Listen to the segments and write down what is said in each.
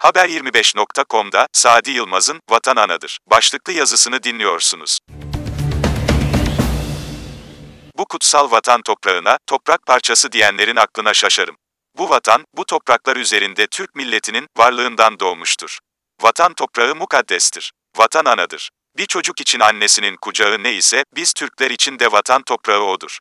Haber25.com'da Sadi Yılmaz'ın Vatan Anadır başlıklı yazısını dinliyorsunuz. Bu kutsal vatan toprağına, toprak parçası diyenlerin aklına şaşarım. Bu vatan, bu topraklar üzerinde Türk milletinin varlığından doğmuştur. Vatan toprağı mukaddestir. Vatan anadır. Bir çocuk için annesinin kucağı ne ise, biz Türkler için de vatan toprağı odur.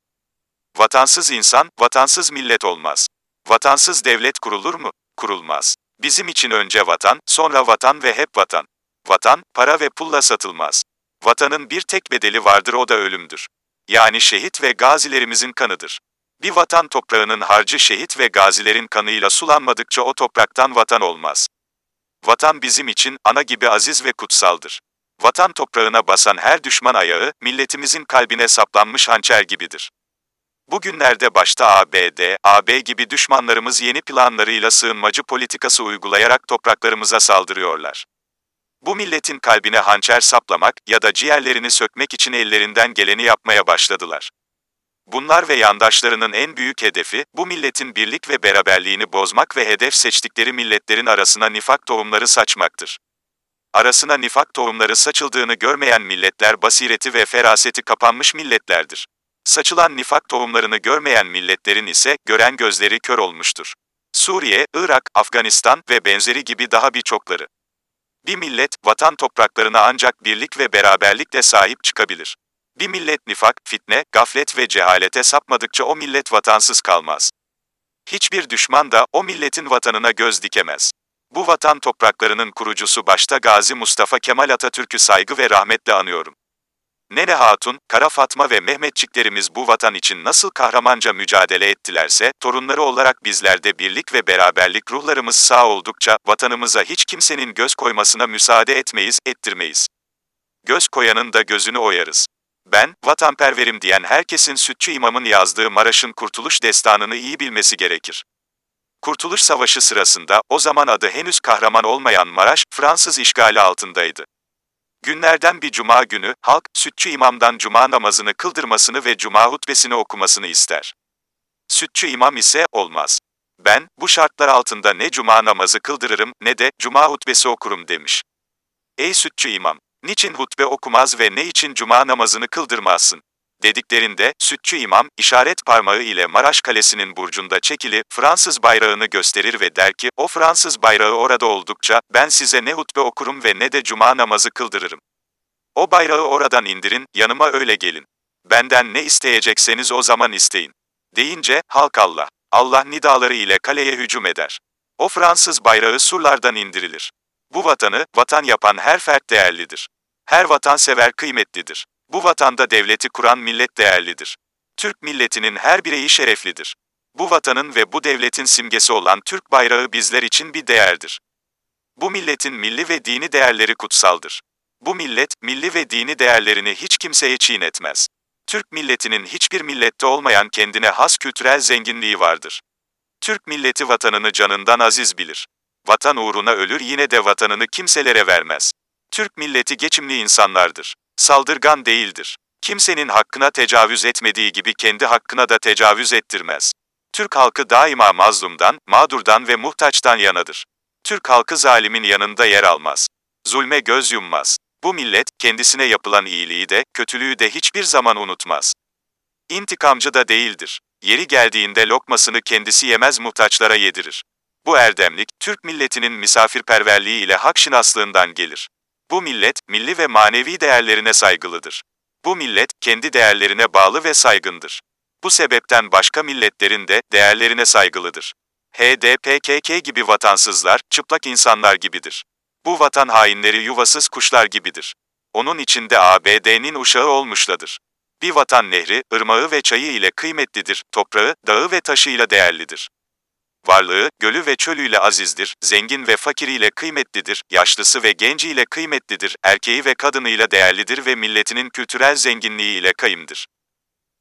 Vatansız insan, vatansız millet olmaz. Vatansız devlet kurulur mu? Kurulmaz. Bizim için önce vatan, sonra vatan ve hep vatan. Vatan, para ve pulla satılmaz. Vatanın bir tek bedeli vardır o da ölümdür. Yani şehit ve gazilerimizin kanıdır. Bir vatan toprağının harcı şehit ve gazilerin kanıyla sulanmadıkça o topraktan vatan olmaz. Vatan bizim için ana gibi aziz ve kutsaldır. Vatan toprağına basan her düşman ayağı, milletimizin kalbine saplanmış hançer gibidir. Bugünlerde başta ABD, AB gibi düşmanlarımız yeni planlarıyla sığınmacı politikası uygulayarak topraklarımıza saldırıyorlar. Bu milletin kalbine hançer saplamak ya da ciğerlerini sökmek için ellerinden geleni yapmaya başladılar. Bunlar ve yandaşlarının en büyük hedefi, bu milletin birlik ve beraberliğini bozmak ve hedef seçtikleri milletlerin arasına nifak tohumları saçmaktır. Arasına nifak tohumları saçıldığını görmeyen milletler basireti ve feraseti kapanmış milletlerdir. Saçılan nifak tohumlarını görmeyen milletlerin ise gören gözleri kör olmuştur. Suriye, Irak, Afganistan ve benzeri gibi daha birçokları. Bir millet, vatan topraklarına ancak birlik ve beraberlikle sahip çıkabilir. Bir millet nifak, fitne, gaflet ve cehalete sapmadıkça o millet vatansız kalmaz. Hiçbir düşman da o milletin vatanına göz dikemez. Bu vatan topraklarının kurucusu başta Gazi Mustafa Kemal Atatürk'ü saygı ve rahmetle anıyorum. Nene Hatun, Kara Fatma ve Mehmetçiklerimiz bu vatan için nasıl kahramanca mücadele ettilerse, torunları olarak bizlerde birlik ve beraberlik ruhlarımız sağ oldukça, vatanımıza hiç kimsenin göz koymasına müsaade etmeyiz, ettirmeyiz. Göz koyanın da gözünü oyarız. Ben, vatanperverim diyen herkesin Sütçü İmam'ın yazdığı Maraş'ın Kurtuluş Destanı'nı iyi bilmesi gerekir. Kurtuluş Savaşı sırasında, o zaman adı henüz kahraman olmayan Maraş, Fransız işgali altındaydı. Günlerden bir cuma günü, halk, sütçü imamdan cuma namazını kıldırmasını ve cuma hutbesini okumasını ister. Sütçü imam ise, olmaz. Ben, bu şartlar altında ne cuma namazı kıldırırım, ne de, cuma hutbesi okurum demiş. Ey sütçü imam! Niçin hutbe okumaz ve ne için cuma namazını kıldırmazsın? Dediklerinde, sütçü imam, işaret parmağı ile Maraş Kalesi'nin burcunda çekili, Fransız bayrağını gösterir ve der ki, o Fransız bayrağı orada oldukça, ben size ne hutbe okurum ve ne de cuma namazı kıldırırım. O bayrağı oradan indirin, yanıma öyle gelin. Benden ne isteyecekseniz o zaman isteyin. Deyince, halk Allah, Allah nidaları ile kaleye hücum eder. O Fransız bayrağı surlardan indirilir. Bu vatanı, vatan yapan her fert değerlidir. Her vatansever kıymetlidir. Bu vatanda devleti kuran millet değerlidir. Türk milletinin her bireyi şereflidir. Bu vatanın ve bu devletin simgesi olan Türk bayrağı bizler için bir değerdir. Bu milletin milli ve dini değerleri kutsaldır. Bu millet, milli ve dini değerlerini hiç kimseye çiğnetmez. Türk milletinin hiçbir millette olmayan kendine has kültürel zenginliği vardır. Türk milleti vatanını canından aziz bilir. Vatan uğruna ölür yine de vatanını kimselere vermez. Türk milleti geçimli insanlardır. Saldırgan değildir. Kimsenin hakkına tecavüz etmediği gibi kendi hakkına da tecavüz ettirmez. Türk halkı daima mazlumdan, mağdurdan ve muhtaçtan yanadır. Türk halkı zalimin yanında yer almaz. Zulme göz yummaz. Bu millet, kendisine yapılan iyiliği de, kötülüğü de hiçbir zaman unutmaz. İntikamcı da değildir. Yeri geldiğinde lokmasını kendisi yemez muhtaçlara yedirir. Bu erdemlik, Türk milletinin misafirperverliği ile hakşinaslığından gelir. Bu millet, milli ve manevi değerlerine saygılıdır. Bu millet, kendi değerlerine bağlı ve saygındır. Bu sebepten başka milletlerin de değerlerine saygılıdır. HDPKK gibi vatansızlar, çıplak insanlar gibidir. Bu vatan hainleri yuvasız kuşlar gibidir. Onun içinde ABD'nin uşağı olmuşladır. Bir vatan nehri, ırmağı ve çayı ile kıymetlidir, toprağı, dağı ve taşıyla değerlidir. Varlığı, gölü ve çölüyle azizdir, zengin ve fakiriyle kıymetlidir, yaşlısı ve genciyle kıymetlidir, erkeği ve kadınıyla değerlidir ve milletinin kültürel zenginliği ile kayımdır.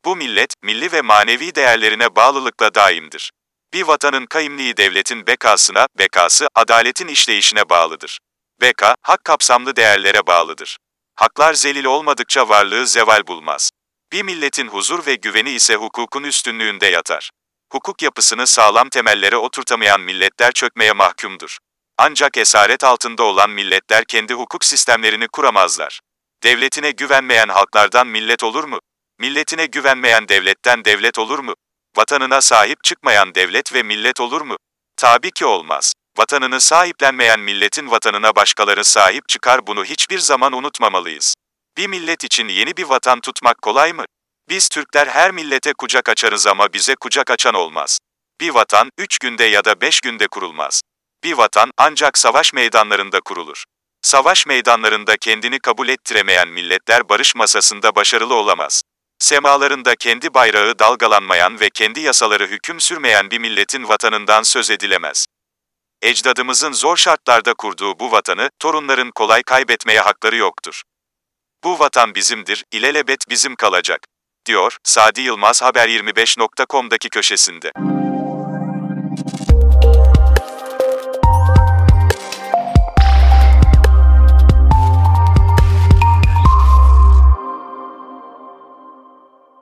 Bu millet, milli ve manevi değerlerine bağlılıkla daimdir. Bir vatanın kayımliği devletin bekasına, bekası, adaletin işleyişine bağlıdır. Beka, hak kapsamlı değerlere bağlıdır. Haklar zelil olmadıkça varlığı zeval bulmaz. Bir milletin huzur ve güveni ise hukukun üstünlüğünde yatar. Hukuk yapısını sağlam temellere oturtamayan milletler çökmeye mahkumdur. Ancak esaret altında olan milletler kendi hukuk sistemlerini kuramazlar. Devletine güvenmeyen halklardan millet olur mu? Milletine güvenmeyen devletten devlet olur mu? Vatanına sahip çıkmayan devlet ve millet olur mu? Tabii ki olmaz. Vatanını sahiplenmeyen milletin vatanına başkaları sahip çıkar bunu hiçbir zaman unutmamalıyız. Bir millet için yeni bir vatan tutmak kolay mı? Biz Türkler her millete kucak açarız ama bize kucak açan olmaz. Bir vatan, üç günde ya da beş günde kurulmaz. Bir vatan, ancak savaş meydanlarında kurulur. Savaş meydanlarında kendini kabul ettiremeyen milletler barış masasında başarılı olamaz. Semalarında kendi bayrağı dalgalanmayan ve kendi yasaları hüküm sürmeyen bir milletin vatanından söz edilemez. Ecdadımızın zor şartlarda kurduğu bu vatanı, torunların kolay kaybetmeye hakları yoktur. Bu vatan bizimdir, ilelebet bizim kalacak, diyor, Sadi Yılmaz Haber25.com'daki köşesinde.